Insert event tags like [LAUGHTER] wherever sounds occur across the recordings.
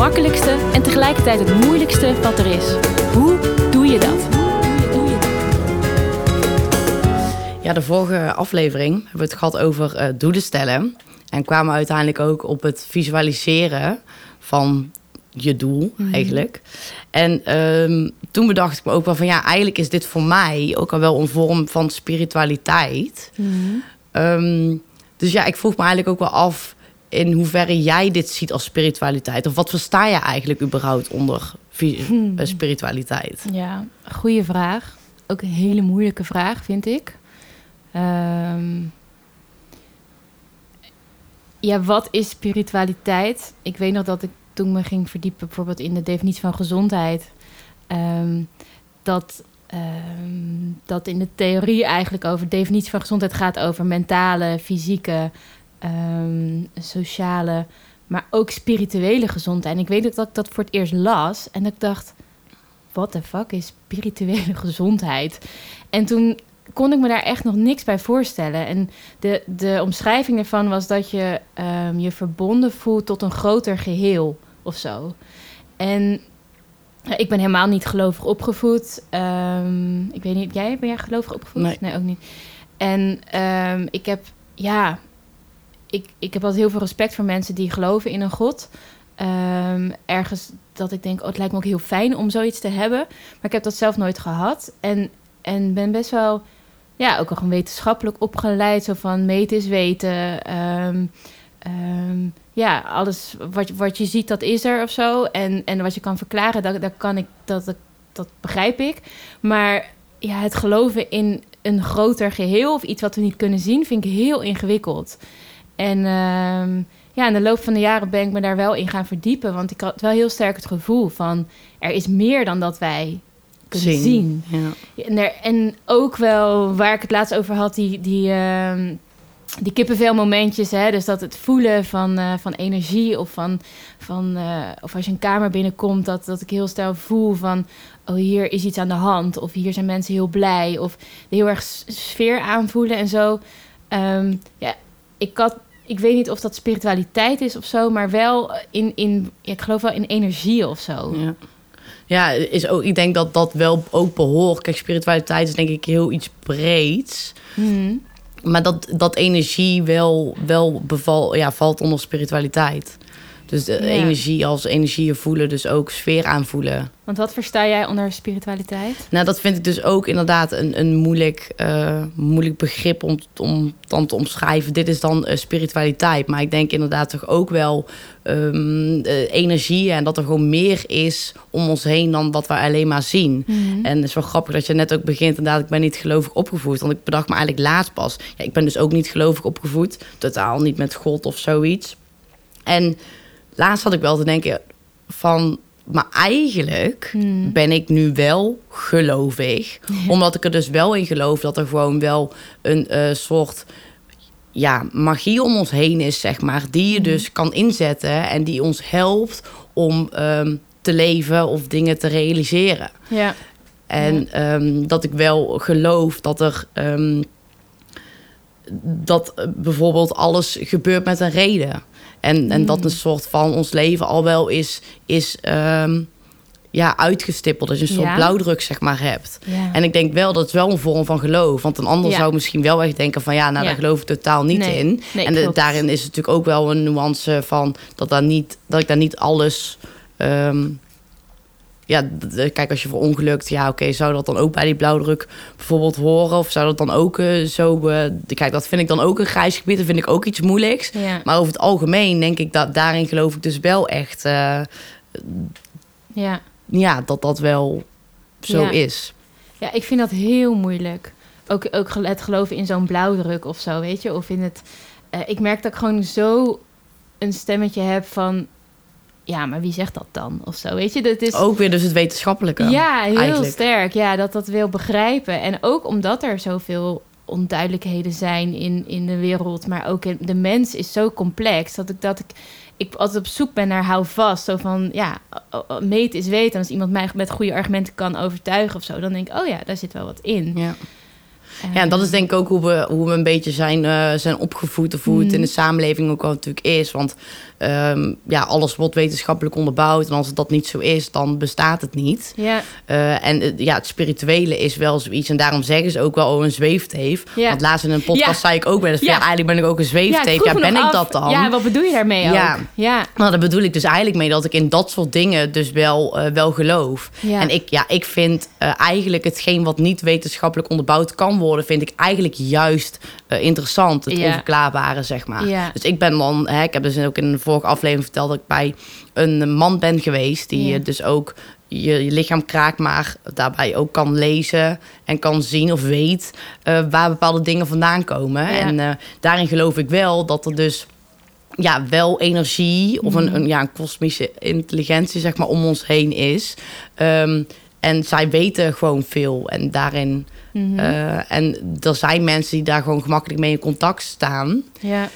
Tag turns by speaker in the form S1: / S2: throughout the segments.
S1: makkelijkste en tegelijkertijd het moeilijkste wat er is. Hoe doe je dat?
S2: Ja, de vorige aflevering hebben we het gehad over uh, doelen stellen. En kwamen uiteindelijk ook op het visualiseren van je doel mhm. eigenlijk. En ehm, toen bedacht ik me ook wel van ja, eigenlijk is dit voor mij ook al wel een vorm van spiritualiteit. Mhm. Ehm, dus ja, ik vroeg me eigenlijk ook wel af in hoeverre jij dit ziet als spiritualiteit. Of wat versta je eigenlijk überhaupt onder hmm. Eh, spiritualiteit?
S1: Ja, goede vraag. Ook een hele moeilijke vraag, vind ik. Ehm, ja, wat is spiritualiteit? Ik weet nog dat ik toen me ging verdiepen, bijvoorbeeld in de definitie van gezondheid, um, dat, um, dat in de theorie eigenlijk over de definitie van gezondheid gaat over mentale, fysieke, sociale, maar ook spirituele gezondheid. En ik weet dat ik dat voor het eerst las en dat ik dacht, wat de fuck is spirituele [LAUGHS] gezondheid? En toen kon ik me daar echt nog niks bij voorstellen. En de, de omschrijving ervan was dat je um, je verbonden voelt tot een groter geheel of zo. En ik ben helemaal niet gelovig opgevoed. Um, ik weet niet, jij ben jij gelovig opgevoed?
S2: Nee,
S1: nee ook niet. En um, ik heb, ja, ik, ik heb altijd heel veel respect voor mensen die geloven in een God. Um, ergens dat ik denk, oh, het lijkt me ook heel fijn om zoiets te hebben. Maar ik heb dat zelf nooit gehad. En, en ben best wel ja, ook al gewoon wetenschappelijk opgeleid. Zo van meten is weten. Um, um, ja, alles wat, wat je ziet, dat is er of zo. En, en wat je kan verklaren, dat, dat kan ik, dat, dat begrijp ik. Maar ja, het geloven in een groter geheel of iets wat we niet kunnen zien, vind ik heel ingewikkeld. En um, ja, in de loop van de jaren ben ik me daar wel in gaan verdiepen. Want ik had wel heel sterk het gevoel van er is meer dan dat wij kunnen zien. Ja. En, er, en ook wel waar ik het laatst over had, die, die, uh, die kippenvel Hè? Dus dat het voelen van, uh, van energie of van, van uh, of als je een kamer binnenkomt, dat, dat ik heel snel voel van oh, hier is iets aan de hand. Of hier zijn mensen heel blij. Of heel erg sfeer aanvoelen en zo. Um, ja, ik had ik weet niet of dat spiritualiteit is of zo, maar wel in, in ja, ik geloof wel in energie of zo.
S2: Ja. Ja, is ook, ik denk dat dat wel ook behoort. Kijk, spiritualiteit is denk ik heel iets breeds. Hmm. Maar dat, dat energie wel, wel beval, ja, valt onder spiritualiteit. Dus de energie als energie voelen, dus ook sfeer aanvoelen.
S1: Want wat versta jij onder spiritualiteit?
S2: Nou, dat vind ik dus ook inderdaad een, een moeilijk, uh, moeilijk begrip om, om dan te omschrijven. Dit is dan uh, spiritualiteit. Maar ik denk inderdaad toch ook wel um, energie en dat er gewoon meer is om ons heen dan wat we alleen maar zien. Mhm. En het is wel grappig dat je net ook begint. Inderdaad, ik ben niet gelovig opgevoed. Want ik bedacht me eigenlijk laatst pas. Ja, ik ben dus ook niet gelovig opgevoed. Totaal niet met God of zoiets. En laatst had ik wel te denken van... Maar eigenlijk hmm. ben ik nu wel gelovig. Omdat ik er dus wel in geloof dat er gewoon wel een uh, soort ja, magie om ons heen is, zeg maar. Die je hmm. dus kan inzetten en die ons helpt om um, te leven of dingen te realiseren.
S1: Ja.
S2: En ja. Um, dat ik wel geloof dat er. Um, dat bijvoorbeeld alles gebeurt met een reden. En, en dat mm. een soort van ons leven al wel is, is um, ja, uitgestippeld. Dat je een soort ja. blauwdruk zeg maar hebt.
S1: Ja.
S2: En ik denk wel dat het wel een vorm van geloof. Want een ander zou misschien wel echt denken van... ja, nou daar geloof ik totaal niet in.
S1: Nee,
S2: en de, daarin is het natuurlijk ook wel een nuance van... dat, daar niet, dat ik daar niet alles... Um, ja, kijk, als je verongelukt, ja, oké, zou dat dan ook bij die blauwdruk bijvoorbeeld horen? Of zou dat dan ook uh, zo... Uh, kijk, dat vind ik dan ook een grijs gebied. Dat vind ik ook iets moeilijks.
S1: Ja.
S2: Maar over het algemeen denk ik dat daarin geloof ik dus wel echt... Uh,
S1: ja.
S2: ja, dat dat wel zo
S1: ja.
S2: is.
S1: Ja, ik vind dat heel moeilijk. Ook, ook het geloven in zo'n blauwdruk of zo, weet je? Of in het... ik merk dat ik gewoon zo een stemmetje heb van ja, maar wie zegt dat dan? Of zo, weet je? Dat is...
S2: Ook weer dus het wetenschappelijke.
S1: Ja, heel eigenlijk. sterk. Ja, dat dat wil begrijpen. En ook omdat er zoveel onduidelijkheden zijn in, in de wereld, maar ook in, de mens is zo complex dat ik dat ik ik altijd op zoek ben naar hou vast. Zo van ja, meet is weten. En als iemand mij met goede argumenten kan overtuigen of zo, dan denk ik, oh ja, daar zit wel wat in.
S2: Ja. Ja, en dat is denk ik ook hoe we, hoe we een beetje zijn, eh, zijn opgevoed of hoe het in de samenleving ook wel natuurlijk is. Want ehm, ja, alles wordt wetenschappelijk onderbouwd. En als dat niet zo is, dan bestaat het niet.
S1: Ja,
S2: Eh, en eh, ja, het spirituele is wel zoiets. En daarom zeggen ze ook wel oh, een zweefteef.
S1: Ja.
S2: Want laatst in een podcast
S1: Ja.
S2: zei ik ook wel eens...
S1: Ja.
S2: Eigenlijk ben ik ook een zweefteef. Ja, ben ik
S1: af,
S2: dat dan?
S1: Ja, wat bedoel je daarmee
S2: Ja.
S1: ook? Ja,
S2: Nou, daar bedoel ik dus eigenlijk mee dat ik in dat soort dingen dus wel, wel geloof. En ik, ja, ik vind eigenlijk hetgeen wat niet wetenschappelijk onderbouwd kan worden, vind ik eigenlijk juist eh, interessant. Het
S1: Ja.
S2: onverklaarbare, zeg maar. Dus ik ben dan, hè, ik heb dus ook in een vorige aflevering verteld dat ik bij een man ben geweest die eh, dus ook je, je lichaam kraakt, maar daarbij ook kan lezen en kan zien of weet eh, waar bepaalde dingen vandaan komen. En eh, daarin geloof ik wel dat er dus ja, wel energie of
S1: Mhm.
S2: een, een, ja, een kosmische intelligentie zeg maar, om ons heen is. Ehm, en zij weten gewoon veel. En daarin.
S1: Mhm.
S2: eh, en er zijn mensen die daar gewoon gemakkelijk mee in contact staan.
S1: ja.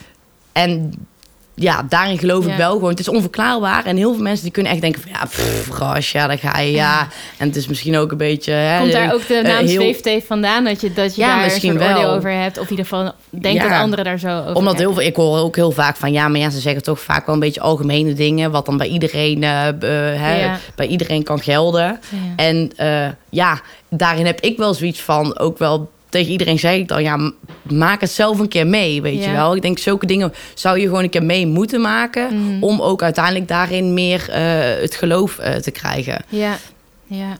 S2: En ja, daarin geloof
S1: Ja.
S2: ik wel gewoon. Het is onverklaarbaar. En heel veel mensen die kunnen echt denken van... ja, pff, ras, ja, daar ga je, ja. En het is misschien ook een beetje... Hè,
S1: Komt daar ook de
S2: eh,
S1: naam
S2: heel-
S1: zweefteef vandaan? Dat je, dat je
S2: Ja,
S1: daar
S2: misschien
S1: een soort oordeel
S2: wel.
S1: over hebt? Of in ieder geval denkt
S2: Ja.
S1: dat anderen daar zo over
S2: Omdat heel veel, ik hoor ook heel vaak van ja, maar ja, ze zeggen toch vaak wel een beetje algemene dingen, wat dan bij iedereen, eh, eh, hè,
S1: Ja.
S2: bij iedereen kan gelden. En ja, daarin heb ik wel zoiets van, ook wel tegen iedereen zeg ik dan, ja, maak het zelf een keer mee, weet
S1: Ja.
S2: je wel. Ik denk, zulke dingen zou je gewoon een keer mee moeten maken,
S1: Mhm.
S2: om ook uiteindelijk daarin meer eh, het geloof eh, te krijgen.
S1: Ja, ja,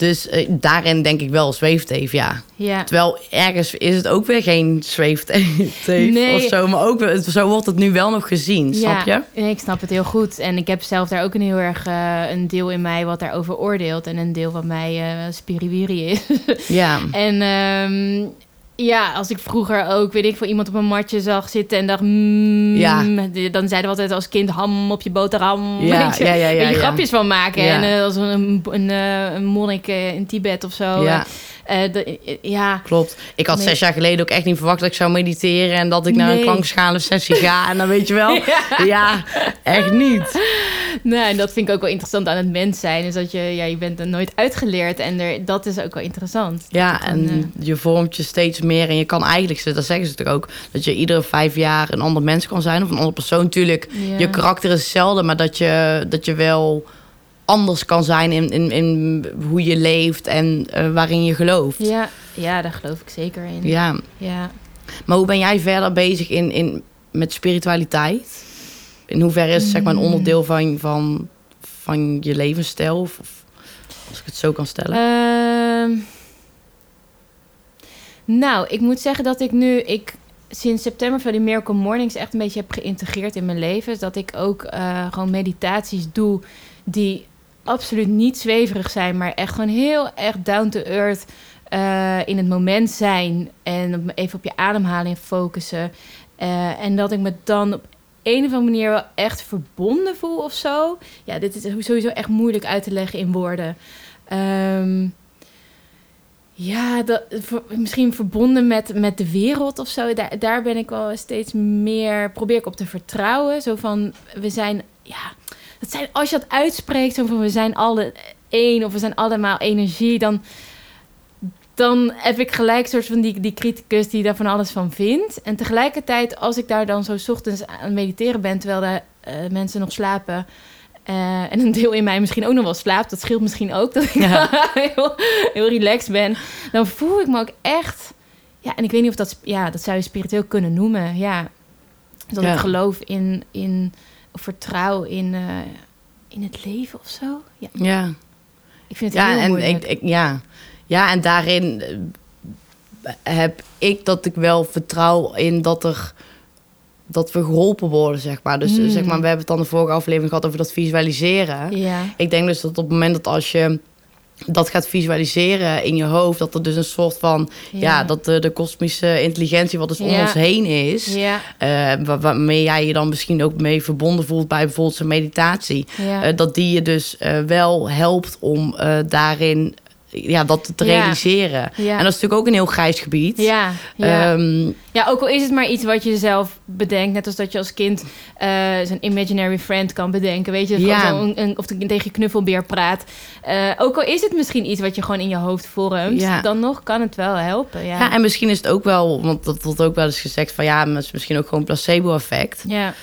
S2: Dus eh, daarin denk ik wel zweefteef, ja.
S1: ja.
S2: Terwijl ergens is het ook weer geen zweefteef
S1: Nee.
S2: of zo. Maar ook, wel- zo wordt het nu wel nog gezien, snap je?
S1: Nee, ik snap het heel goed. En ik heb zelf daar ook een heel erg eh, een deel in mij wat daarover oordeelt. En een deel wat mij eh spiriwiri is.
S2: Ja. [LAUGHS]
S1: en ehm, ja, als ik vroeger ook, weet ik veel, iemand op een matje zag zitten en dacht... Mm,
S2: Ja.
S1: Dan zeiden we altijd als kind ham op je boterham.
S2: Ja, [LAUGHS]
S1: weet je,
S2: ja, ja, ja,
S1: weet je
S2: ja.
S1: grapjes van maken. En eh, als een, een, eh, een monnik eh, in Tibet of zo.
S2: Ja.
S1: Eh, de- eh, ja,
S2: Klopt. Ik had
S1: Nee.
S2: zes jaar geleden ook echt niet verwacht dat ik zou mediteren en dat ik naar
S1: Nee.
S2: een klankschalen sessie ga. En dan weet je wel, [LAUGHS] ja, echt niet.
S1: Nou, en dat vind ik ook wel interessant aan het mens zijn. Is dat je, ja, je bent er nooit uitgeleerd. En er, dat is ook wel interessant.
S2: Ja,
S1: dan,
S2: en
S1: eh,
S2: je vormt je steeds meer. En je kan eigenlijk, dat zeggen ze toch ook, dat je iedere vijf jaar een ander mens kan zijn. Of een andere persoon. Tuurlijk,
S1: ja.
S2: je karakter is hetzelfde, maar dat je, dat je wel anders kan zijn in, in, in hoe je leeft en eh, waarin je gelooft.
S1: Ja, ja, daar geloof ik zeker in.
S2: Ja.
S1: Ja.
S2: Maar hoe ben jij verder bezig in, in, met spiritualiteit? In hoeverre is het zeg maar, een
S1: Mm.
S2: onderdeel van, van, van je levensstijl? Of, of als ik het zo kan stellen.
S1: Ehm, nou, ik moet zeggen dat ik nu... Ik, sinds september van die Miracle Mornings echt een beetje heb geïntegreerd in mijn leven. Dat ik ook eh, gewoon meditaties doe die absoluut niet zweverig zijn, maar echt gewoon heel erg down to earth eh, in het moment zijn en even op je ademhaling focussen. Eh, en dat ik me dan op een of andere manier wel echt verbonden voel of zo. Ja, dit is sowieso echt moeilijk uit te leggen in woorden. Ehm, ja, dat, ver- misschien verbonden met, met de wereld of zo. Daar, daar ben ik wel steeds meer, probeer ik op te vertrouwen. Zo van, we zijn, ja, dat zijn, als je dat uitspreekt, zo van we zijn alle één of we zijn allemaal energie, dan, dan heb ik gelijk soort van die, die criticus die daar van alles van vindt. En tegelijkertijd, als ik daar dan zo 's ochtends aan mediteren ben, terwijl de eh, mensen nog slapen. eh, en een deel in mij misschien ook nog wel slaapt. Dat scheelt misschien ook dat ik
S2: Ja. [LAUGHS]
S1: heel, heel relaxed ben. Dan voel ik me ook echt... Ja, en ik weet niet of dat... Ja, dat zou je spiritueel kunnen noemen. Ja. Dat
S2: Ja.
S1: ik geloof in... in vertrouw in, eh, in het leven of zo. Ja,
S2: ja.
S1: ik vind het
S2: Ja,
S1: heel
S2: en
S1: moeilijk.
S2: ik, ik, ja. ja, en daarin eh, heb ik dat ik wel vertrouw in dat er dat we geholpen worden, zeg maar. Dus eh,
S1: Mm.
S2: zeg maar, we hebben het dan de vorige aflevering gehad over dat visualiseren.
S1: ja.
S2: Ik denk dus dat op het moment dat als je dat gaat visualiseren in je hoofd, dat er dus een soort van, ja, dat de, de kosmische intelligentie wat dus om ons heen is,
S1: Ja,
S2: eh, wa- waarmee jij je dan misschien ook mee verbonden voelt bij bijvoorbeeld een meditatie, eh, dat die je dus eh, wel helpt om daarin ja, dat te realiseren.
S1: Ja.
S2: En dat is natuurlijk ook een heel grijs gebied.
S1: Ja, ja.
S2: Ehm,
S1: ja, ook al is het maar iets wat je zelf bedenkt. Net als dat je als kind eh zo'n imaginary friend kan bedenken. Weet je,
S2: Ja.
S1: Zo'n- een, of tegen je knuffelbeer praat. Eh, ook al is het misschien iets wat je gewoon in je hoofd vormt.
S2: Ja.
S1: Dan nog kan het wel helpen. Ja,
S2: ja. en misschien is het ook wel, want dat wordt ook wel eens gezegd van ja, maar het is misschien ook gewoon placebo-effect.
S1: ja.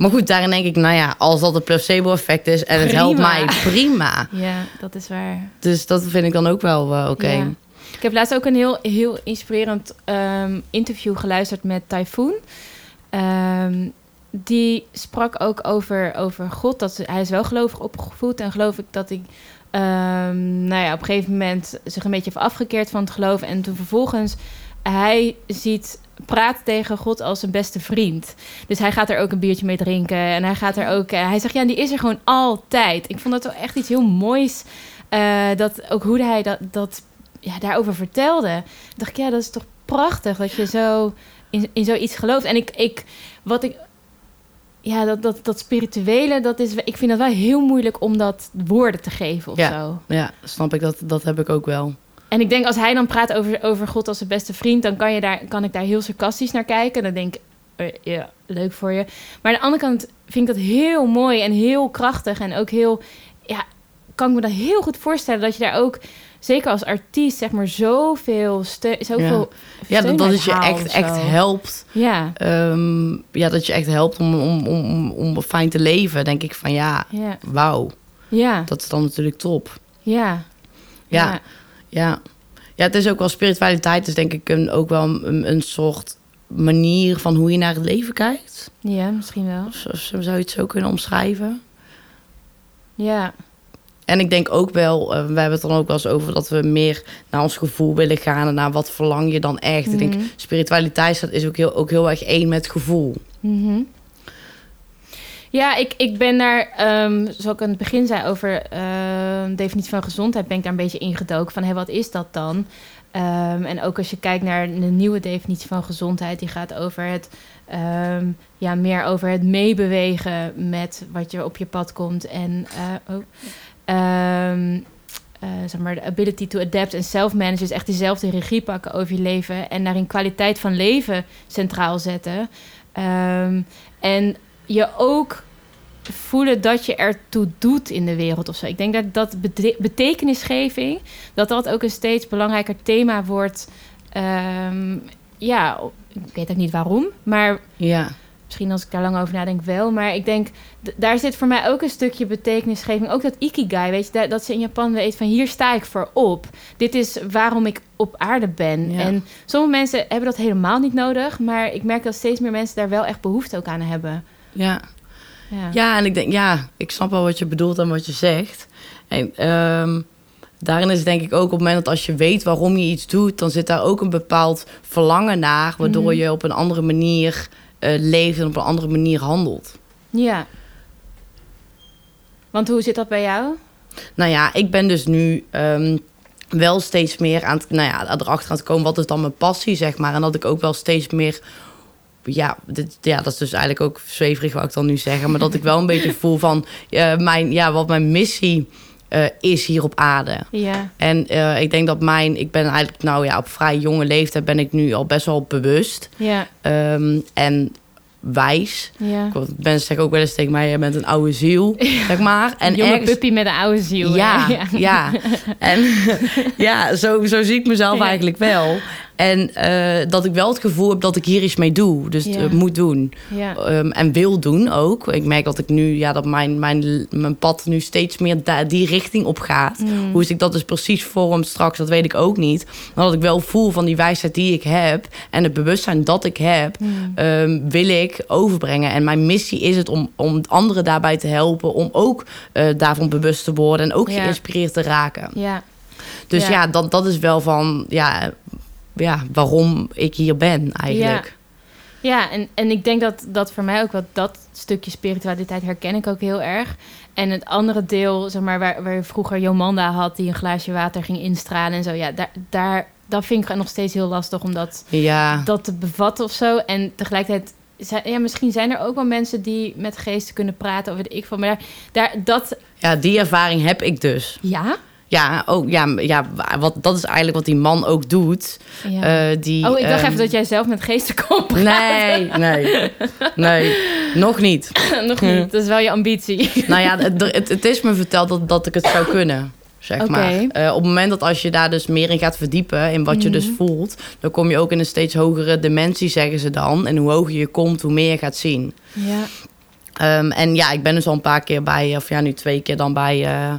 S2: Maar goed, daarin denk ik, nou ja, als dat een placebo-effect is en het helpt mij, prima. [LAUGHS]
S1: ja, dat is waar.
S2: Dus dat vind ik dan ook wel eh, oké.
S1: Ja. Ik heb laatst ook een heel, heel inspirerend ehm, interview geluisterd met Typhoon. Ehm, die sprak ook over, over God. Dat ze- hij is wel gelovig opgevoed. En geloof ik dat hij ehm, nou ja, op een gegeven moment zich een beetje heeft afgekeerd van het geloof. En toen vervolgens hij ziet praat tegen God als zijn beste vriend. Dus hij gaat er ook een biertje mee drinken. En hij gaat er ook. eh, hij zegt ja, die is er gewoon altijd. Ik vond dat wel echt iets heel moois. eh, dat ook hoe hij dat, dat ja, daarover vertelde. dacht ik, ja, dat is toch prachtig dat je zo in, in zoiets gelooft. En ik, ik wat ik. Ja, dat, dat, dat spirituele, dat is, ik vind dat wel heel moeilijk om dat woorden te geven of
S2: Ja.
S1: zo.
S2: Ja, snap ik, dat, dat heb ik ook wel.
S1: En ik denk als hij dan praat over, over God als zijn beste vriend, dan kan, je daar, kan ik daar heel sarcastisch naar kijken. Dan denk ik, eh, ja, leuk voor je. Maar aan de andere kant vind ik dat heel mooi en heel krachtig. En ook heel, ja, kan ik me dat heel goed voorstellen dat je daar ook, zeker als artiest, zeg maar, zoveel steun, zoveel
S2: Ja,
S1: steun
S2: dat, het je echt, echt helpt.
S1: Ja,
S2: Ehm, ja, dat je echt helpt om, om, om, om fijn te leven. Denk ik van ja,
S1: ja,
S2: wauw.
S1: ja,
S2: Dat is dan natuurlijk top.
S1: ja.
S2: Ja. Ja. Ja, het is ook wel spiritualiteit. is denk ik een, ook wel een, een soort manier van hoe je naar het leven kijkt.
S1: Ja, misschien wel.
S2: Of, of zou je het zo kunnen omschrijven?
S1: Ja,
S2: En ik denk ook wel, eh, we hebben het dan ook wel eens over dat we meer naar ons gevoel willen gaan en naar wat verlang je dan echt. Ik denk,
S1: Mhm.
S2: spiritualiteit is ook heel, ook heel erg één met gevoel.
S1: Mhm. Ja, ik, ik ben daar, ehm, zoals ik aan het begin zei over ehm definitie van gezondheid, ben ik daar een beetje ingedoken van, hé, wat is dat dan? Ehm, en ook als je kijkt naar de nieuwe definitie van gezondheid, die gaat over het, ja, meer over het meebewegen met wat je op je pad komt en, eh, oh, eh, zeg maar, de ability to adapt en self-manage, dus echt diezelfde regie pakken over je leven en daarin kwaliteit van leven centraal zetten. En je ook voelen dat je ertoe doet in de wereld of zo. Ik denk dat dat bete- betekenisgeving, dat dat ook een steeds belangrijker thema wordt. Ehm, ja, ik weet ook niet waarom, maar
S2: Ja,
S1: misschien als ik daar lang over nadenk wel. Maar ik denk, daar zit voor mij ook een stukje betekenisgeving. Ook dat ikigai, weet je, dat, dat ze in Japan weet van hier sta ik voor op. Dit is waarom ik op aarde ben.
S2: Ja.
S1: En sommige mensen hebben dat helemaal niet nodig. Maar ik merk dat steeds meer mensen daar wel echt behoefte ook aan hebben.
S2: Ja.
S1: Ja.
S2: Ja, en ik denk, ja, ik snap wel wat je bedoelt en wat je zegt. En ehm, daarin is het denk ik ook op het moment dat als je weet waarom je iets doet, dan zit daar ook een bepaald verlangen naar, waardoor
S1: Mhm.
S2: je op een andere manier eh, leeft en op een andere manier handelt.
S1: ja. Want hoe zit dat bij jou?
S2: Nou ja, ik ben dus nu ehm, wel steeds meer aan het, nou ja, erachter aan het komen wat is dan mijn passie, zeg maar. En dat ik ook wel steeds meer, ja, dit, ja dat is dus eigenlijk ook zweverig wat ik dan nu zeggen, maar dat ik wel een [LAUGHS] beetje voel van eh, mijn, ja, wat mijn missie eh, is hier op aarde.
S1: Ja.
S2: En eh, ik denk dat mijn, ik ben eigenlijk, nou ja, op vrij jonge leeftijd ben ik nu al best wel bewust
S1: Ja.
S2: ehm, en wijs.
S1: Ja.
S2: Ik- Mensen zeggen ook wel eens tegen mij, je bent een oude ziel, [LAUGHS] zeg maar. En
S1: Een jonge
S2: ergens-
S1: puppy met een oude ziel.
S2: ja,
S1: hè? [LAUGHS]
S2: ja. En ja, zo, zo zie ik mezelf
S1: Ja.
S2: eigenlijk wel. En eh, dat ik wel het gevoel heb dat ik hier iets mee doe. Dus
S1: Ja.
S2: het moet doen.
S1: ja.
S2: Ehm, en wil doen ook. Ik merk dat ik nu, ja, dat mijn, mijn, mijn pad nu steeds meer da- die richting op gaat.
S1: Mm.
S2: Hoe zich dat dus precies vormt straks, dat weet ik ook niet. Maar dat ik wel voel van die wijsheid die ik heb en het bewustzijn dat ik heb,
S1: Mm.
S2: ehm, wil ik overbrengen. En mijn missie is het om, om anderen daarbij te helpen, om ook eh, daarvan bewust te worden en ook
S1: Ja.
S2: geïnspireerd te raken.
S1: Ja.
S2: Dus
S1: Ja.
S2: ja, dat, dat is wel van, ja, ja, waarom ik hier ben eigenlijk.
S1: Ja, en, en ik denk dat dat voor mij ook wat dat stukje spiritualiteit herken ik ook heel erg. En het andere deel, zeg maar, waar, waar je vroeger Jomanda had die een glaasje water ging instralen en zo, ja, daar, daar dat vind ik nog steeds heel lastig om dat,
S2: Ja,
S1: dat te bevatten of zo. En tegelijkertijd, ja, misschien zijn er ook wel mensen die met geesten kunnen praten of weet ik van, maar daar, daar dat,
S2: ja, die ervaring heb ik dus.
S1: ja,
S2: Ja, oh, ja, ja wat, dat is eigenlijk wat die man ook doet.
S1: Ja.
S2: Uh, die,
S1: oh, ik dacht
S2: ehm,
S1: even dat jij zelf met geesten kon praten.
S2: Nee, nee, nee, nog niet. [LAUGHS]
S1: Nog niet, dat is wel je ambitie.
S2: nou ja, het, het, het, is me verteld dat, dat ik het zou kunnen. Zeg maar. Uh, op het moment dat als je daar dus meer in gaat verdiepen, in wat je dus
S1: Mhm.
S2: voelt, dan kom je ook in een steeds hogere dimensie, zeggen ze dan. En hoe hoger je komt, hoe meer je gaat zien.
S1: Ja.
S2: Um, en ja, ik ben dus al een paar keer bij, of ja, nu twee keer dan bij, uh,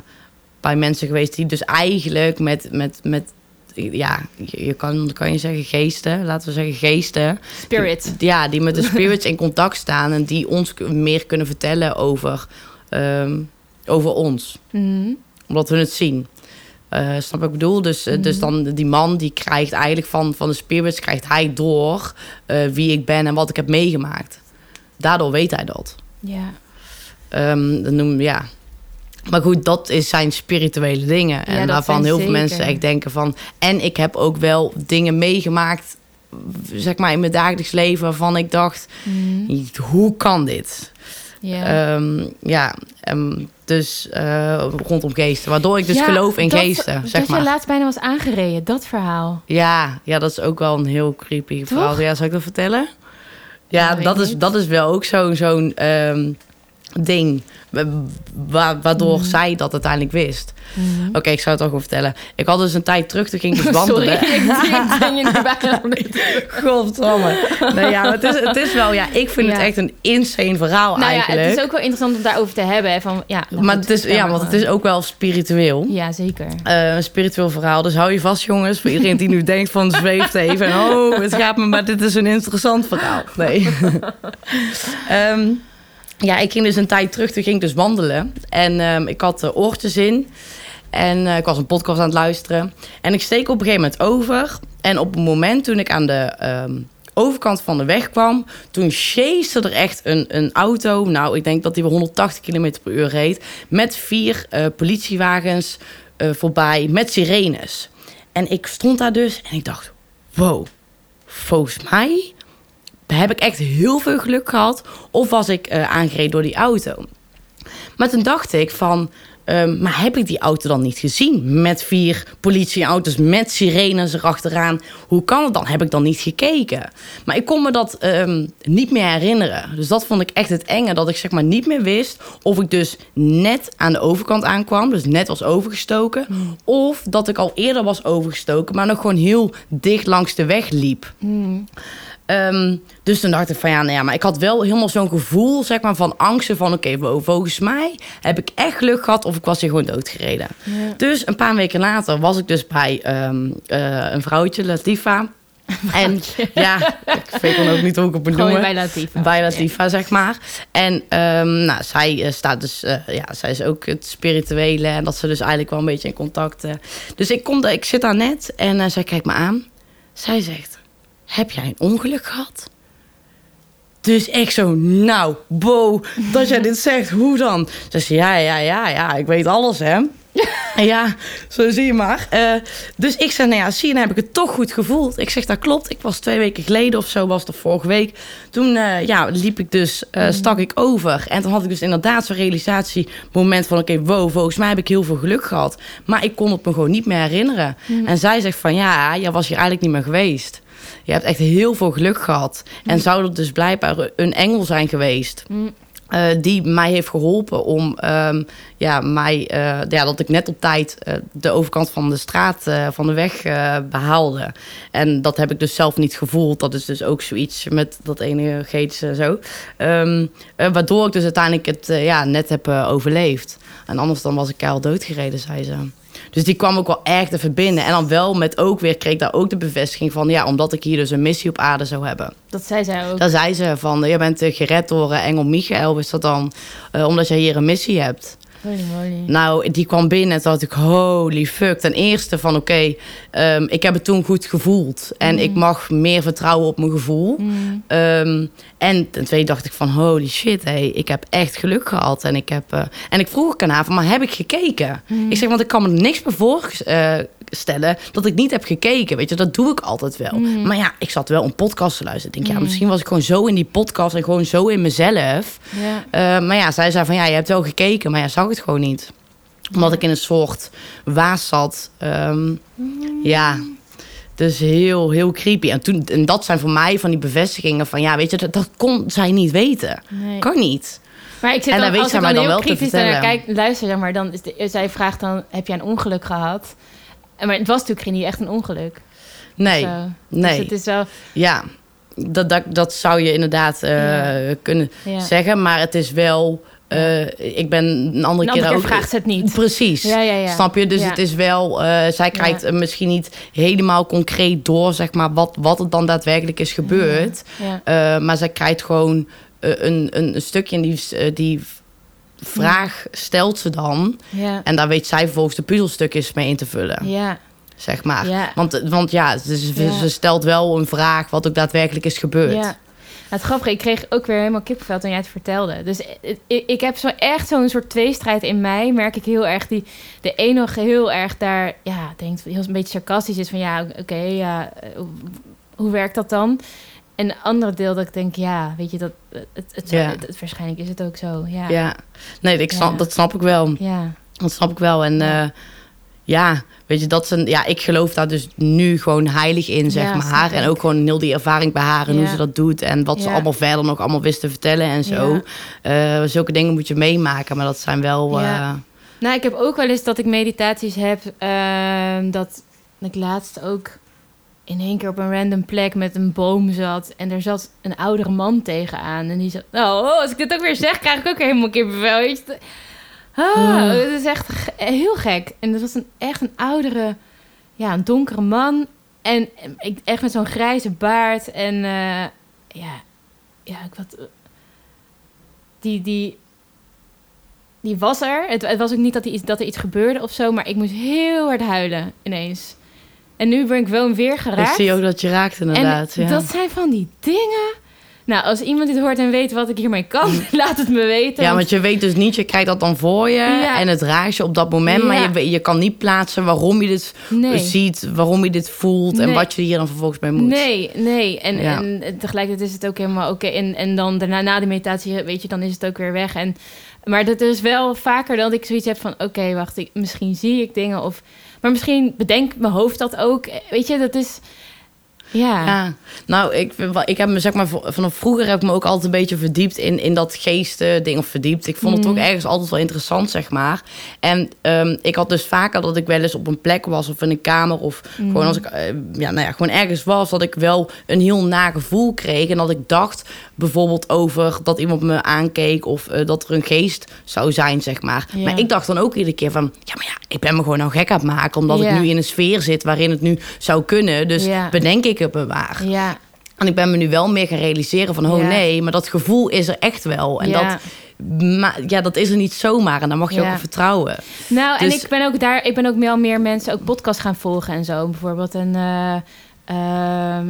S2: bij mensen geweest die dus eigenlijk met, met, met ja, je kan, kan je zeggen geesten, laten we zeggen geesten.
S1: Spirits.
S2: Die, ja, die met de spirits in contact staan en die ons meer kunnen vertellen over, um, over ons.
S1: Mm -hmm.
S2: Omdat we het zien. Uh, snap wat ik bedoel? Dus, uh, mm -hmm. dus dan die man die krijgt eigenlijk van, van de spirits, krijgt hij door uh, wie ik ben en wat ik heb meegemaakt. Daardoor weet hij dat.
S1: Ja.
S2: Um, dan noem, ja. Maar goed, dat is zijn spirituele dingen. En
S1: ja,
S2: daarvan heel veel mensen echt denken van... En ik heb ook wel dingen meegemaakt, zeg maar, in mijn dagelijks leven... waarvan ik dacht,
S1: mm.
S2: hoe kan dit?
S1: Ja.
S2: Um, ja, um, dus uh, rondom geesten. Waardoor ik dus
S1: ja,
S2: geloof in
S1: dat,
S2: geesten, zeg
S1: dat
S2: maar.
S1: je laatst bijna was aangereden, dat verhaal.
S2: Ja, ja, dat is ook wel een heel creepy
S1: Toch?
S2: verhaal. Ja, zal ik dat vertellen? Ja,
S1: Ja,
S2: dat, is,
S1: niet.
S2: dat is wel ook zo'n zo'n ehm, ding. Wa- waardoor
S1: Mhm.
S2: zij dat uiteindelijk wist.
S1: Mhm.
S2: Oké, ik zou het toch gewoon vertellen. Ik had dus een tijd terug, toen ging ik dus [LAUGHS] wandelen.
S1: Sorry, ik ik ben je bijna.
S2: Godsamme. Nee, ja, het is, het is wel, ja, ik vind het
S1: Ja.
S2: echt een insane verhaal
S1: Nou ja,
S2: eigenlijk.
S1: het is ook wel interessant om daarover te hebben. Van, ja, nou
S2: maar
S1: goed,
S2: het is, ja, want het is ook wel spiritueel.
S1: Ja, zeker.
S2: Eh, een spiritueel verhaal. Dus hou je vast, jongens. Voor iedereen die nu [LAUGHS] denkt van zweeft even. En, oh, het gaat me, maar dit is een interessant verhaal. Nee. [LAUGHS] Ehm, ja, ik ging dus een tijd terug. Toen ging ik dus wandelen. En ehm, ik had uh, oortjes in. En eh, ik was een podcast aan het luisteren. En ik steek op een gegeven moment over. En op het moment toen ik aan de ehm, overkant van de weg kwam... toen chase er echt een, een auto. Nou, ik denk dat die wel 180 km per uur reed. Met vier eh, politiewagens voorbij. Met sirenes. En ik stond daar dus en ik dacht... Wow, volgens mij heb ik echt heel veel geluk gehad. Of was ik eh, aangereden door die auto. Maar toen dacht ik van... ehm, maar heb ik die auto dan niet gezien? Met vier politieauto's, met sirenes erachteraan. Hoe kan het dan? Heb ik dan niet gekeken? Maar ik kon me dat ehm, niet meer herinneren. Dus dat vond ik echt het enge. Dat ik zeg maar niet meer wist of ik dus net aan de overkant aankwam. Dus net was overgestoken. Of dat ik al eerder was overgestoken. Maar nog gewoon heel dicht langs de weg liep.
S1: Hmm.
S2: Ehm, dus toen dacht ik van ja, nou ja, maar ik had wel helemaal zo'n gevoel zeg maar, van angsten van oké, wow, volgens mij heb ik echt geluk gehad of ik was hier gewoon doodgereden.
S1: Ja.
S2: Dus een paar weken later was ik dus bij ehm, eh, een vrouwtje, Latifa. [LAUGHS] En ja, ik weet dan ook niet hoe ik het noemen.
S1: bij Latifa.
S2: Bij Latifa, zeg maar. En ehm, nou, zij eh, staat dus, eh, ja, zij is ook het spirituele en dat ze dus eigenlijk wel een beetje in contact. Dus ik, kom, ik zit daar net en zij kijkt me aan. Zij zegt, heb jij een ongeluk gehad? Dus echt zo, nou, Bo, dat jij dit zegt, hoe dan? Ze zegt, ja, ja, ja, ja, ik weet alles, hè. [LAUGHS] Ja, zo zie je maar. Eh, dus ik zeg, nou ja, zie je, dan heb ik het toch goed gevoeld. Ik zeg, dat klopt. Ik was twee weken geleden of zo, was of vorige week. Toen eh, ja, liep ik dus, eh, stak ik over. En toen had ik dus inderdaad zo'n realisatiemoment van... oké, wow, volgens mij heb ik heel veel geluk gehad. Maar ik kon het me gewoon niet meer herinneren. En zij zegt van, ja, jij was hier eigenlijk niet meer geweest. Je hebt echt heel veel geluk gehad. En zou er dus blijkbaar een engel zijn geweest...
S1: Mm.
S2: Eh, die mij heeft geholpen om ehm, ja, mij, eh, ja, dat ik net op tijd eh, de overkant van de straat van de weg eh, behaalde. En dat heb ik dus zelf niet gevoeld. Dat is dus ook zoiets met dat ene en zo. Ehm, eh, waardoor ik dus uiteindelijk het ja, net heb overleefd. En anders dan was ik keihard doodgereden, zei ze. Dus die kwam ook wel erg te verbinden. En dan wel met ook weer, kreeg ik daar ook de bevestiging van... ja, omdat ik hier dus een missie op aarde zou hebben.
S1: Dat zei zij ook.
S2: Daar zei ze van, je bent eh, gered door eh, engel Michael, is dat dan? eh, omdat jij hier een missie hebt. Nou, die kwam binnen en toen dacht ik, holy fuck. Ten eerste van, oké, ehm, ik heb het toen goed gevoeld. En ik mag meer vertrouwen op mijn gevoel.
S1: Mm.
S2: Ehm, en ten tweede dacht ik van, holy shit, hey, ik heb echt geluk gehad. En ik, heb, eh, en ik vroeg ook aan haar van, maar heb ik gekeken? Ik zeg, want ik kan me niks meer voorstellen dat ik niet heb gekeken. Weet je, dat doe ik altijd wel. Maar ja, ik zat wel een podcast te luisteren. Ik denk, ja, misschien was ik gewoon zo in die podcast en gewoon zo in mezelf. Eh, maar ja, zij zei van, ja, je hebt wel gekeken, maar ja, zag het gewoon niet. Omdat ik in een soort waas zat. Ehm, ja, dus heel, heel creepy. En, toen, en dat zijn voor mij van die bevestigingen van... ja, weet je, dat, dat kon zij niet weten.
S1: Nee.
S2: Kan niet.
S1: Maar ik zit
S2: En
S1: dan,
S2: dan weet
S1: als ik dan
S2: dan
S1: heel
S2: wel
S1: kritisch naar kijk, luister zeg maar, dan is de, zij vraagt dan, heb jij een ongeluk gehad? En Maar het was natuurlijk niet echt een ongeluk.
S2: Nee,
S1: Zo.
S2: nee.
S1: Dus het is wel,
S2: Ja, dat, dat, dat zou je inderdaad eh,
S1: Ja.
S2: kunnen
S1: ja.
S2: zeggen. Maar het is wel... eh, ik ben een andere
S1: Een
S2: keer
S1: keer
S2: ook...
S1: vraagt ze het niet.
S2: Precies.
S1: Ja, ja, ja.
S2: Snap je? Dus het is wel... eh, zij krijgt eh, misschien niet helemaal concreet door... zeg maar, wat, wat er dan daadwerkelijk is gebeurd. Maar zij krijgt gewoon een, een, een stukje... en die, die vraag stelt ze dan. En daar weet zij vervolgens de puzzelstukjes mee in te vullen.
S1: Ja.
S2: Zeg maar.
S1: Ja.
S2: Want, want ja, ze, ze stelt wel een vraag... wat ook daadwerkelijk is gebeurd.
S1: Ja. Het grappige, ik kreeg ook weer helemaal kippenvel toen jij het vertelde. Dus ik, ik, ik heb zo echt zo'n soort tweestrijd in mij. Merk ik heel erg die de ene nog heel erg daar, ja, denkt heel een beetje sarcastisch is van ja, oké, ja, eh, hoe, hoe werkt dat dan? En een andere deel dat ik denk, ja, weet je dat het, het, het,
S2: Ja.
S1: het- het- waarschijnlijk is het ook zo. Ja, ja.
S2: Nee, ik snap,
S1: Ja.
S2: dat snap ik wel.
S1: ja,
S2: Dat snap ik wel. En.
S1: Ja,
S2: weet je, dat zijn, ja, ik geloof daar dus nu gewoon heilig in, zeg
S1: Ja,
S2: maar. En ook gewoon heel die ervaring bij haar en hoe ze dat doet. En wat ze allemaal verder nog allemaal wist te vertellen en zo. Eh, zulke dingen moet je meemaken, maar dat zijn wel...
S1: Ja.
S2: eh,
S1: Nou, ik heb ook wel eens dat ik meditaties heb. ehm, dat ik laatst ook in één keer op een random plek met een boom zat. En er zat een oudere man tegenaan. En die zat... Nou, oh, als ik dit ook weer zeg, krijg ik ook helemaal kippenvel. Ah,
S2: Hmm.
S1: Het is echt ge- heel gek. En dat was een, echt een oudere, ja, een donkere man. En ik, echt met zo'n grijze baard. En eh, ja, ja, ik wat... Die, die, die was er. Het, het was ook niet dat, er iets, dat er iets gebeurde of zo, maar ik moest heel hard huilen ineens. En nu ben ik wel weer
S2: ik
S1: geraakt.
S2: zie ook dat je raakt inderdaad.
S1: en
S2: ja.
S1: dat zijn van die dingen. Nou, als iemand dit hoort en weet wat ik hiermee kan, [LAUGHS] laat het me weten.
S2: ja,
S1: want-
S2: want je weet dus niet, je krijgt dat dan voor je
S1: Ja.
S2: en het raakt je op dat moment, maar je, je kan niet plaatsen waarom je dit
S1: nee.
S2: ziet, waarom je dit voelt en wat je hier dan vervolgens mee moet.
S1: Nee, nee. En,
S2: Ja.
S1: en tegelijkertijd is het ook helemaal oké. En, en dan daarna, na de meditatie, weet je, dan is het ook weer weg. En, maar dat is wel vaker dat ik zoiets heb van... oké, wacht, ik, misschien zie ik dingen of... maar misschien bedenkt mijn hoofd dat ook. Weet je, dat is... Ja,
S2: Ja, nou, ik, ik heb me zeg maar vanaf vroeger heb ik me ook altijd een beetje verdiept in, in dat geesten ding of verdiept. Ik vond het
S1: Mm.
S2: ook ergens altijd wel interessant, zeg maar. En ehm, ik had dus vaker dat ik wel eens op een plek was of in een kamer of
S1: Mm.
S2: gewoon als ik eh, ja, nou ja, gewoon ergens was, dat ik wel een heel nagevoel kreeg en dat ik dacht bijvoorbeeld over dat iemand me aankeek of eh, dat er een geest zou zijn, zeg maar.
S1: Ja.
S2: Maar ik dacht dan ook iedere keer van, ja, maar ja, ik ben me gewoon nou gek aan het maken omdat
S1: Ja.
S2: ik nu in een sfeer zit waarin het nu zou kunnen. Dus bedenk ik maar.
S1: ja,
S2: En ik ben me nu wel meer gaan realiseren van, oh
S1: Ja.
S2: nee, maar dat gevoel is er echt wel. En
S1: ja.
S2: dat, maar, ja, dat is er niet zomaar en daar mag je
S1: Ja.
S2: ook op vertrouwen.
S1: Nou, en
S2: Dus-
S1: ik ben ook daar, ik ben ook wel meer mensen ook podcast gaan volgen en zo. Bijvoorbeeld een,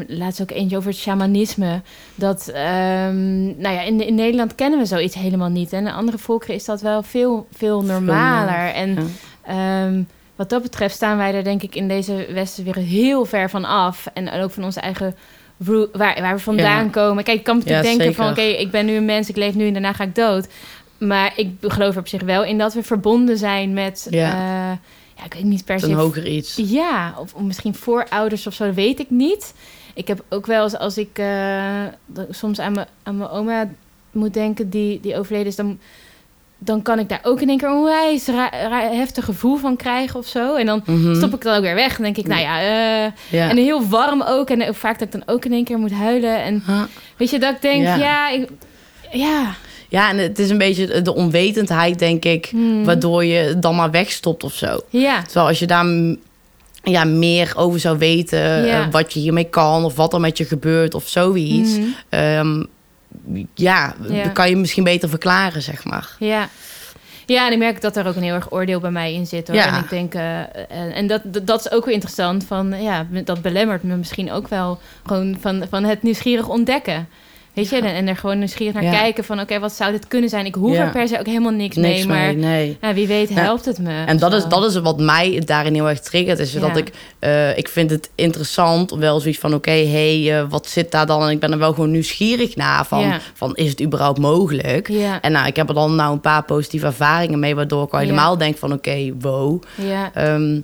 S1: laatst ook eentje over het shamanisme. Dat, ehm, nou ja, in, in Nederland kennen we zoiets helemaal niet. En in andere volkeren is dat wel veel, veel normaler. En
S2: Ja.
S1: ehm, wat dat betreft staan wij er denk ik in deze westen weer heel ver van af. En ook van onze eigen waar, waar we vandaan
S2: Ja.
S1: komen. Kijk, ik kan natuurlijk
S2: Ja,
S1: denken van... oké, ik ben nu een mens, ik leef nu en daarna ga ik dood. Maar ik geloof er op zich wel in dat we verbonden zijn met...
S2: Ja.
S1: Ja, ja ik weet niet per se...
S2: een hoger iets.
S1: Ja, of, of misschien voorouders of zo, dat weet ik niet. Ik heb ook wel eens als ik eh, soms aan mijn, aan mijn oma moet denken die, die overleden is, dan, dan kan ik daar ook in één keer een onwijs heftig gevoel van krijgen of zo. En dan
S2: Mhm.
S1: stop ik dan ook weer weg. Dan denk ik, nou ja, eh,
S2: Ja.
S1: en heel warm ook. En ook vaak dat ik dan ook in één keer moet huilen. En
S2: Huh.
S1: weet je, dat ik denk, ja,
S2: Ja.
S1: ik, ja.
S2: ja, en het is een beetje de onwetendheid, denk ik,
S1: Hmm.
S2: waardoor je dan maar wegstopt of zo.
S1: Ja,
S2: Terwijl als je daar ja, meer over zou weten,
S1: Ja.
S2: eh, wat je hiermee kan of wat er met je gebeurt of zoiets,
S1: Mhm.
S2: ehm, ja,
S1: Ja.
S2: dan kan je misschien beter verklaren, zeg maar.
S1: Ja. Ja, en ik merk dat er ook een heel erg oordeel bij mij in zit. Hoor.
S2: Ja.
S1: En ik denk, eh, en, en dat, dat, dat is ook weer interessant. Van, ja, dat belemmert me misschien ook wel gewoon van, van het nieuwsgierig ontdekken. Weet je, en, en er gewoon nieuwsgierig naar kijken van... oké, wat zou dit kunnen zijn? Ik hoef er per se ook helemaal niks,
S2: Niks
S1: mee, maar
S2: nee.
S1: ja, wie weet helpt het me.
S2: En dat is, dat is wat mij daarin heel erg triggert. Is dat ik, eh, ik vind het interessant, wel zoiets van... oké, hey, eh, wat zit daar dan? En ik ben er wel gewoon nieuwsgierig naar. Van, van is het überhaupt mogelijk? En nou, ik heb er dan nou een paar positieve ervaringen mee... waardoor ik al helemaal denk van oké, wow.
S1: ja,
S2: Ehm,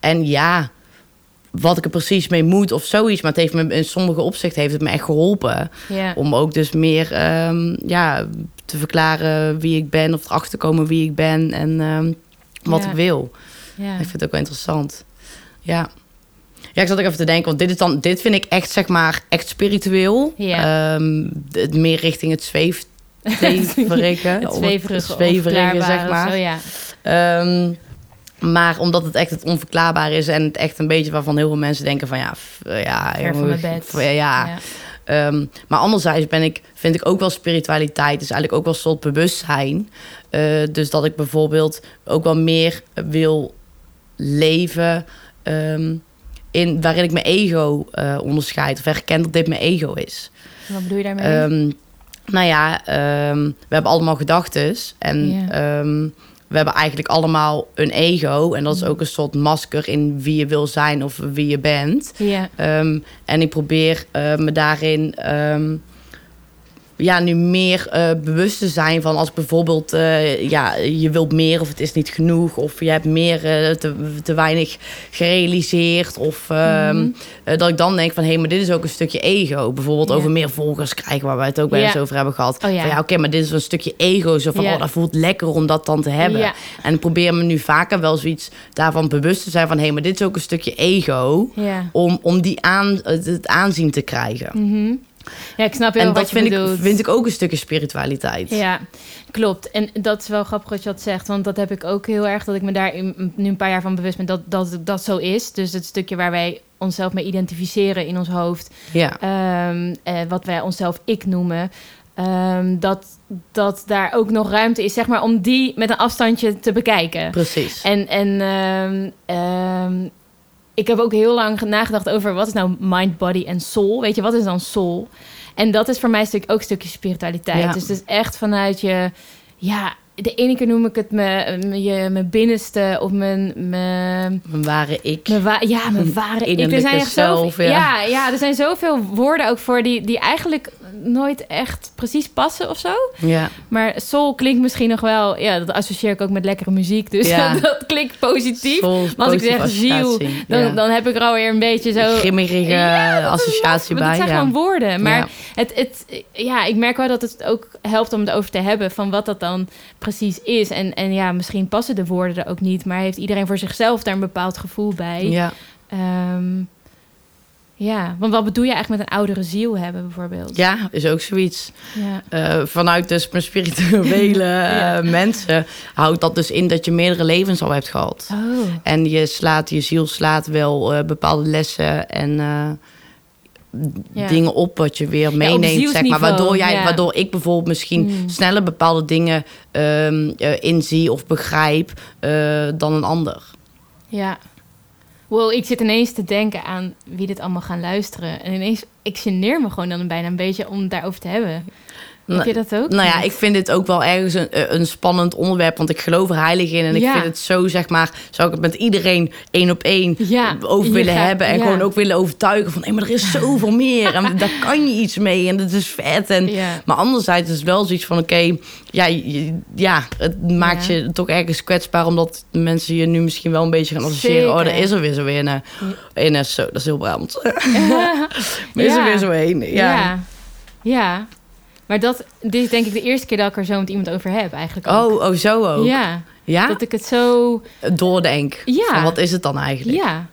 S2: en ja, wat ik er precies mee moet of zoiets. Maar het heeft me in sommige opzichten heeft het me echt geholpen.
S1: ja.
S2: Om ook dus meer ehm, ja, te verklaren wie ik ben... of erachter te komen wie ik ben en ehm, wat ik wil.
S1: ja.
S2: Ik vind het ook wel interessant. Ja. Ja, ik zat ook even te denken, want dit, is dan, dit vind ik echt, zeg maar, echt spiritueel.
S1: Ja.
S2: Ehm, het meer richting het zweef, [LAUGHS] zweverige.
S1: Het zweverige,
S2: zweverige, zeg maar.
S1: Zo, ja.
S2: Maar omdat het echt het onverklaarbaar is en het echt een beetje waarvan heel veel mensen denken van ja, f- eh, ja,
S1: Ver van mijn bed.
S2: f- ja, ja. Ehm, maar anderzijds ben ik, vind ik ook wel spiritualiteit, is eigenlijk ook wel een soort bewustzijn. Eh, dus dat ik bijvoorbeeld ook wel meer wil leven ehm, in, waarin ik mijn ego eh, onderscheid. Of herken dat dit mijn ego is.
S1: Wat bedoel je daarmee?
S2: Ehm, nou ja, we hebben allemaal gedachten. En. We hebben eigenlijk allemaal een ego. En dat is ook een soort masker in wie je wil zijn of wie je bent.
S1: ja,
S2: Ehm, en ik probeer eh, me daarin ehm, ja, nu meer eh, bewust te zijn van als bijvoorbeeld eh, ja, je wilt meer of het is niet genoeg of je hebt meer eh, te, te weinig gerealiseerd of ehm,
S1: Mhm.
S2: dat ik dan denk van hé, maar dit is ook een stukje ego. Bijvoorbeeld over meer volgers krijgen waar we het ook wel eens over hebben gehad.
S1: Oh ja.
S2: Oké, maar dit is een stukje ego. Zo van oh, dat voelt lekker om dat dan te hebben. En ik probeer me nu vaker wel zoiets daarvan bewust te zijn van hé, maar dit is ook een stukje ego om, om die aan, het het aanzien te krijgen.
S1: Mhm. Ja, ik snap heel
S2: en
S1: wat
S2: dat
S1: je
S2: vind ik,
S1: bedoelt.
S2: vind ik ook een stukje spiritualiteit.
S1: Ja, klopt. En dat is wel grappig wat je dat zegt. Want dat heb ik ook heel erg, dat ik me daar in- nu een paar jaar van bewust ben dat dat, dat zo is. Dus het stukje waar wij onszelf mee identificeren in ons hoofd.
S2: Ja,
S1: Ehm, eh, wat wij onszelf ik noemen. ehm, dat, dat daar ook nog ruimte is, zeg maar, om die met een afstandje te bekijken.
S2: precies.
S1: En, en ehm, ik heb ook heel lang nagedacht over wat is nou mind, body en soul. Weet je, wat is dan soul? En dat is voor mij stuk, ook een stukje spiritualiteit.
S2: Ja.
S1: Dus het is echt vanuit je, ja, de ene keer noem ik het mijn, je, mijn binnenste of mijn, mijn,
S2: Mijn ware ik.
S1: mijn wa- ja, mijn [LAUGHS] ware ik. Er zijn echt
S2: zelf,
S1: zoveel,
S2: ja.
S1: ja. Ja, er zijn zoveel woorden ook voor die, die eigenlijk nooit echt precies passen of zo.
S2: Ja,
S1: Maar soul klinkt misschien nog wel, ja, dat associeer ik ook met lekkere muziek. Dus
S2: Ja. [LAUGHS]
S1: dat klinkt positief.
S2: Soul,
S1: Maar als ik zeg ziel. Dan,
S2: Ja.
S1: dan heb ik er alweer een beetje zo... Ja, is
S2: associatie bij.
S1: het zijn gewoon woorden. Maar het, het, ja, ik merk wel dat het ook helpt om het over te hebben... van wat dat dan precies is. En, en ja, misschien passen de woorden er ook niet... maar heeft iedereen voor zichzelf daar een bepaald gevoel bij.
S2: Ja.
S1: Ehm, ja, want wat bedoel je eigenlijk met een oudere ziel hebben bijvoorbeeld?
S2: ja, is ook zoiets.
S1: Ja,
S2: Eh, vanuit dus mijn spirituele [LAUGHS] eh,
S1: Ja.
S2: mensen houdt dat dus in dat je meerdere levens al hebt gehad.
S1: Oh,
S2: En je slaat, je ziel slaat wel eh, bepaalde lessen en
S1: Ja.
S2: dingen op wat je weer meeneemt, zeg maar. Waardoor, jij, waardoor ik bijvoorbeeld misschien
S1: Hmm.
S2: sneller bepaalde dingen eh, inzie of begrijp dan een ander.
S1: ja. Wow, ik zit ineens te denken aan wie dit allemaal gaan luisteren. En ineens, ik geneer me gewoon dan bijna een beetje om het daarover te hebben. Heb je dat ook?
S2: Nou ja, ik vind dit ook wel ergens een, eh, een spannend onderwerp, want ik geloof er heilig in. En ik vind het zo, zeg maar, zou ik het met iedereen één op één
S1: Ja,
S2: over willen
S1: gaat-
S2: hebben. En
S1: ja.
S2: gewoon ook willen overtuigen van, hé, maar er is zoveel meer. En [LAUGHS] daar kan je iets mee en dat is vet. En. Maar anderzijds is het wel zoiets van, oké, ja, ja, het maakt je toch ergens kwetsbaar, omdat mensen je nu misschien wel een beetje gaan associëren. Oh, daar is er weer zo een, eh, een eh, zo, dat is heel Brabant. Maar [LAUGHS] [LAUGHS] is er weer zo een. Ja.
S1: Ja. Maar dat, dit is denk ik de eerste keer dat ik er zo met iemand over heb eigenlijk ook.
S2: Oh, oh, zo ook.
S1: Ja,
S2: Ja?
S1: dat ik het zo...
S2: Doordenk.
S1: Ja.
S2: Van wat is het dan eigenlijk?
S1: Ja,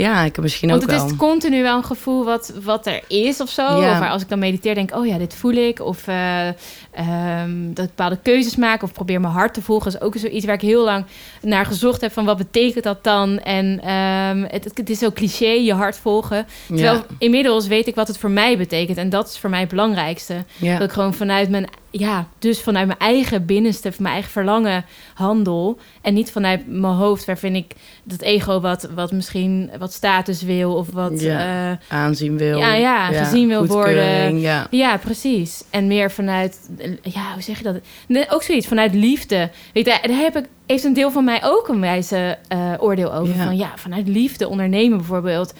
S2: Ja, ik heb misschien
S1: want
S2: ook
S1: het
S2: wel.
S1: is continu wel een gevoel wat, wat er is of zo.
S2: Ja.
S1: Of waar als ik dan mediteer denk, oh ja, dit voel ik. Of eh, ehm, dat ik bepaalde keuzes maak of probeer mijn hart te volgen. is ook zoiets waar ik heel lang naar gezocht heb van wat betekent dat dan? En ehm, het, het is zo cliché, je hart volgen. Terwijl
S2: ja.
S1: inmiddels weet ik wat het voor mij betekent. En dat is voor mij het belangrijkste.
S2: Ja.
S1: Dat ik gewoon vanuit mijn ja, dus vanuit mijn eigen binnenste, mijn eigen verlangen handel. En niet vanuit mijn hoofd, waarvan ik dat ego wat, wat misschien wat status wil of wat
S2: Ja,
S1: eh,
S2: Aanzien wil.
S1: Ja, ja, gezien wil worden.
S2: Ja.
S1: ja, precies. En meer vanuit, ja, hoe zeg je dat? Nee, ook zoiets, vanuit liefde. Weet je, daar heb ik, heeft een deel van mij ook een wijze eh, oordeel over.
S2: Ja.
S1: Van ja, vanuit liefde ondernemen bijvoorbeeld.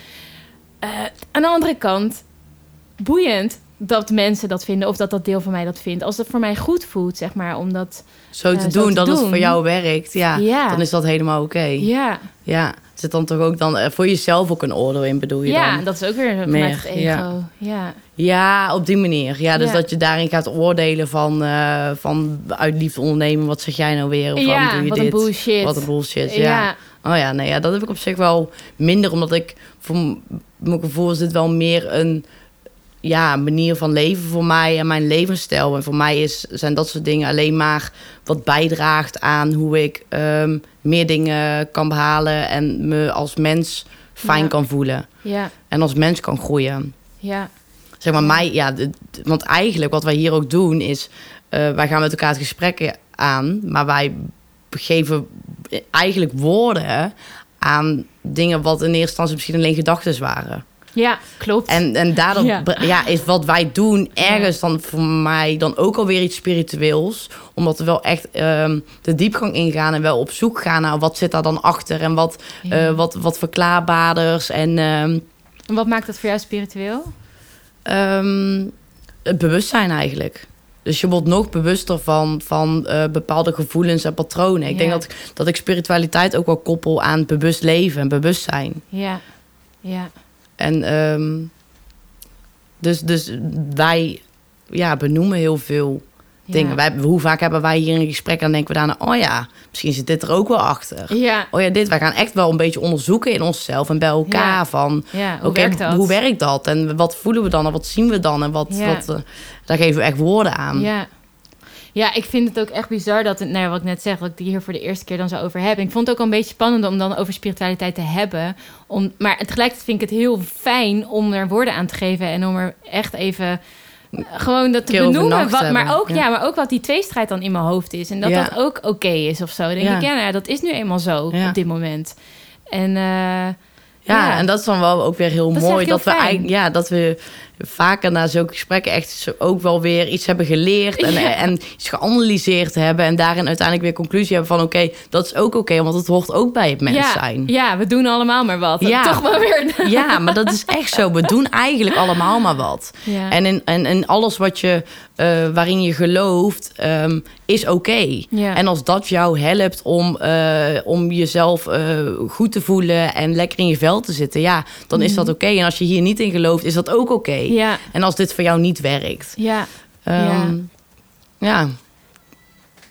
S1: Eh, aan de andere kant, boeiend dat mensen dat vinden of dat dat deel van mij dat vindt. Als het voor mij goed voelt, zeg maar, omdat...
S2: Zo te
S1: zo
S2: doen
S1: te
S2: dat het voor jou werkt, ja,
S1: Ja.
S2: dan is dat helemaal oké. Ja.
S1: Ja,
S2: Zit dan toch ook dan eh, voor jezelf ook een oordeel in, bedoel je
S1: ja
S2: dan?
S1: dat is ook weer het ego.
S2: ja.
S1: Ja,
S2: Ja, op die manier. Ja, dus
S1: Ja.
S2: dat je daarin gaat oordelen van, eh, van uit liefde ondernemen. Wat zeg jij nou weer? Of
S1: ja
S2: doe je
S1: wat
S2: dit?
S1: een bullshit.
S2: Wat een bullshit, ja. Oh ja, nee, ja, dat heb ik op zich wel minder. Omdat ik, voor mijn gevoel is dit wel meer een ja, manier van leven voor mij en mijn levensstijl. En voor mij is, zijn dat soort dingen alleen maar wat bijdraagt aan hoe ik ehm, meer dingen kan behalen. En me als mens fijn
S1: Ja.
S2: kan voelen.
S1: ja,
S2: En als mens kan groeien.
S1: ja.
S2: Zeg maar, mij, ja, want eigenlijk wat wij hier ook doen is, eh, wij gaan met elkaar het gesprek aan, maar wij geven eigenlijk woorden aan dingen wat in eerste instantie misschien alleen gedachten waren.
S1: Ja, klopt.
S2: En, en daardoor
S1: Ja.
S2: is wat wij doen ergens dan voor mij dan ook alweer iets spiritueels. Omdat we wel echt ehm, de diepgang ingaan en wel op zoek gaan naar wat zit daar dan achter. En wat,
S1: Ja.
S2: eh, wat, wat verklaarbaarders en... ehm,
S1: En wat maakt dat voor jou spiritueel?
S2: Ehm, het bewustzijn eigenlijk. Dus je wordt nog bewuster van, van eh, bepaalde gevoelens en patronen. Ik denk dat, dat ik spiritualiteit ook wel koppel aan bewust leven en bewustzijn.
S1: Ja, ja,
S2: En ehm, dus, dus wij ja, benoemen heel veel
S1: ja.
S2: dingen. Wij, hoe vaak hebben wij hier een gesprek en denken we daarna... oh ja, misschien zit dit er ook wel achter.
S1: Ja,
S2: Oh ja, dit. Wij gaan echt wel een beetje onderzoeken in onszelf en bij elkaar
S1: Ja.
S2: van...
S1: ja. Hoe werkt dat?
S2: hoe werkt dat? En wat voelen we dan? En wat zien we dan? En wat, wat eh, daar geven we echt woorden aan.
S1: Ja. Ja, ik vind het ook echt bizar dat, het, nou, ja, wat ik net zeg, dat ik die hier voor de eerste keer dan zo over heb. Ik vond het ook een beetje spannend om dan over spiritualiteit te hebben. Om, maar tegelijkertijd vind ik het heel fijn om er woorden aan te geven en om er echt even gewoon dat te benoemen. Wat, maar, ook, ja.
S2: ja.
S1: maar ook wat die tweestrijd dan in mijn hoofd is. En dat
S2: Ja.
S1: dat ook oké is of zo. Dan denk
S2: Ja.
S1: ik, ja, nou dat is nu eenmaal zo op dit moment. En eh,
S2: Ja,
S1: Ja.
S2: en dat is dan wel ook weer heel
S1: Dat
S2: mooi. Dat we, eigenlijk, ja, dat we vaker na zulke gesprekken echt ook wel weer iets hebben geleerd. En,
S1: Ja.
S2: en iets geanalyseerd hebben. En daarin uiteindelijk weer conclusie hebben van... oké, dat is ook oké, want het hoort ook bij het mens
S1: ja,
S2: zijn.
S1: ja, we doen allemaal maar wat.
S2: Ja.
S1: Toch wel weer.
S2: Ja, maar dat is echt zo. We doen eigenlijk allemaal maar wat.
S1: Ja.
S2: En in, en, en alles wat je, eh, waarin je gelooft, ehm, is oké.
S1: Ja.
S2: En als dat jou helpt om, eh, om jezelf eh, goed te voelen en lekker in je vel te zitten, ja, dan is dat oké. En als je hier niet in gelooft, is dat ook oké.
S1: Mhm. ja,
S2: En als dit voor jou niet werkt.
S1: ja,
S2: Ehm, ja.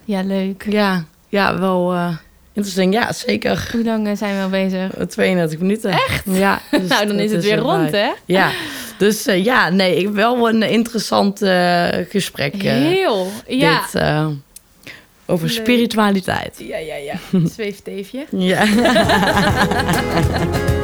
S1: ja, leuk.
S2: ja, ja, wel eh, interessant. Ja, zeker.
S1: Hoe lang zijn we al bezig?
S2: 32 minuten. Echt? Ja. [LAUGHS] dus
S1: nou, dan is het weer rond, hè?
S2: Ja, dus ja, nee, ik wel een interessant gesprek.
S1: Heel. Ja.
S2: Dit, over spiritualiteit.
S1: Ja, ja, ja. [LAUGHS] Zweefteefje.
S2: Ja. [LAUGHS]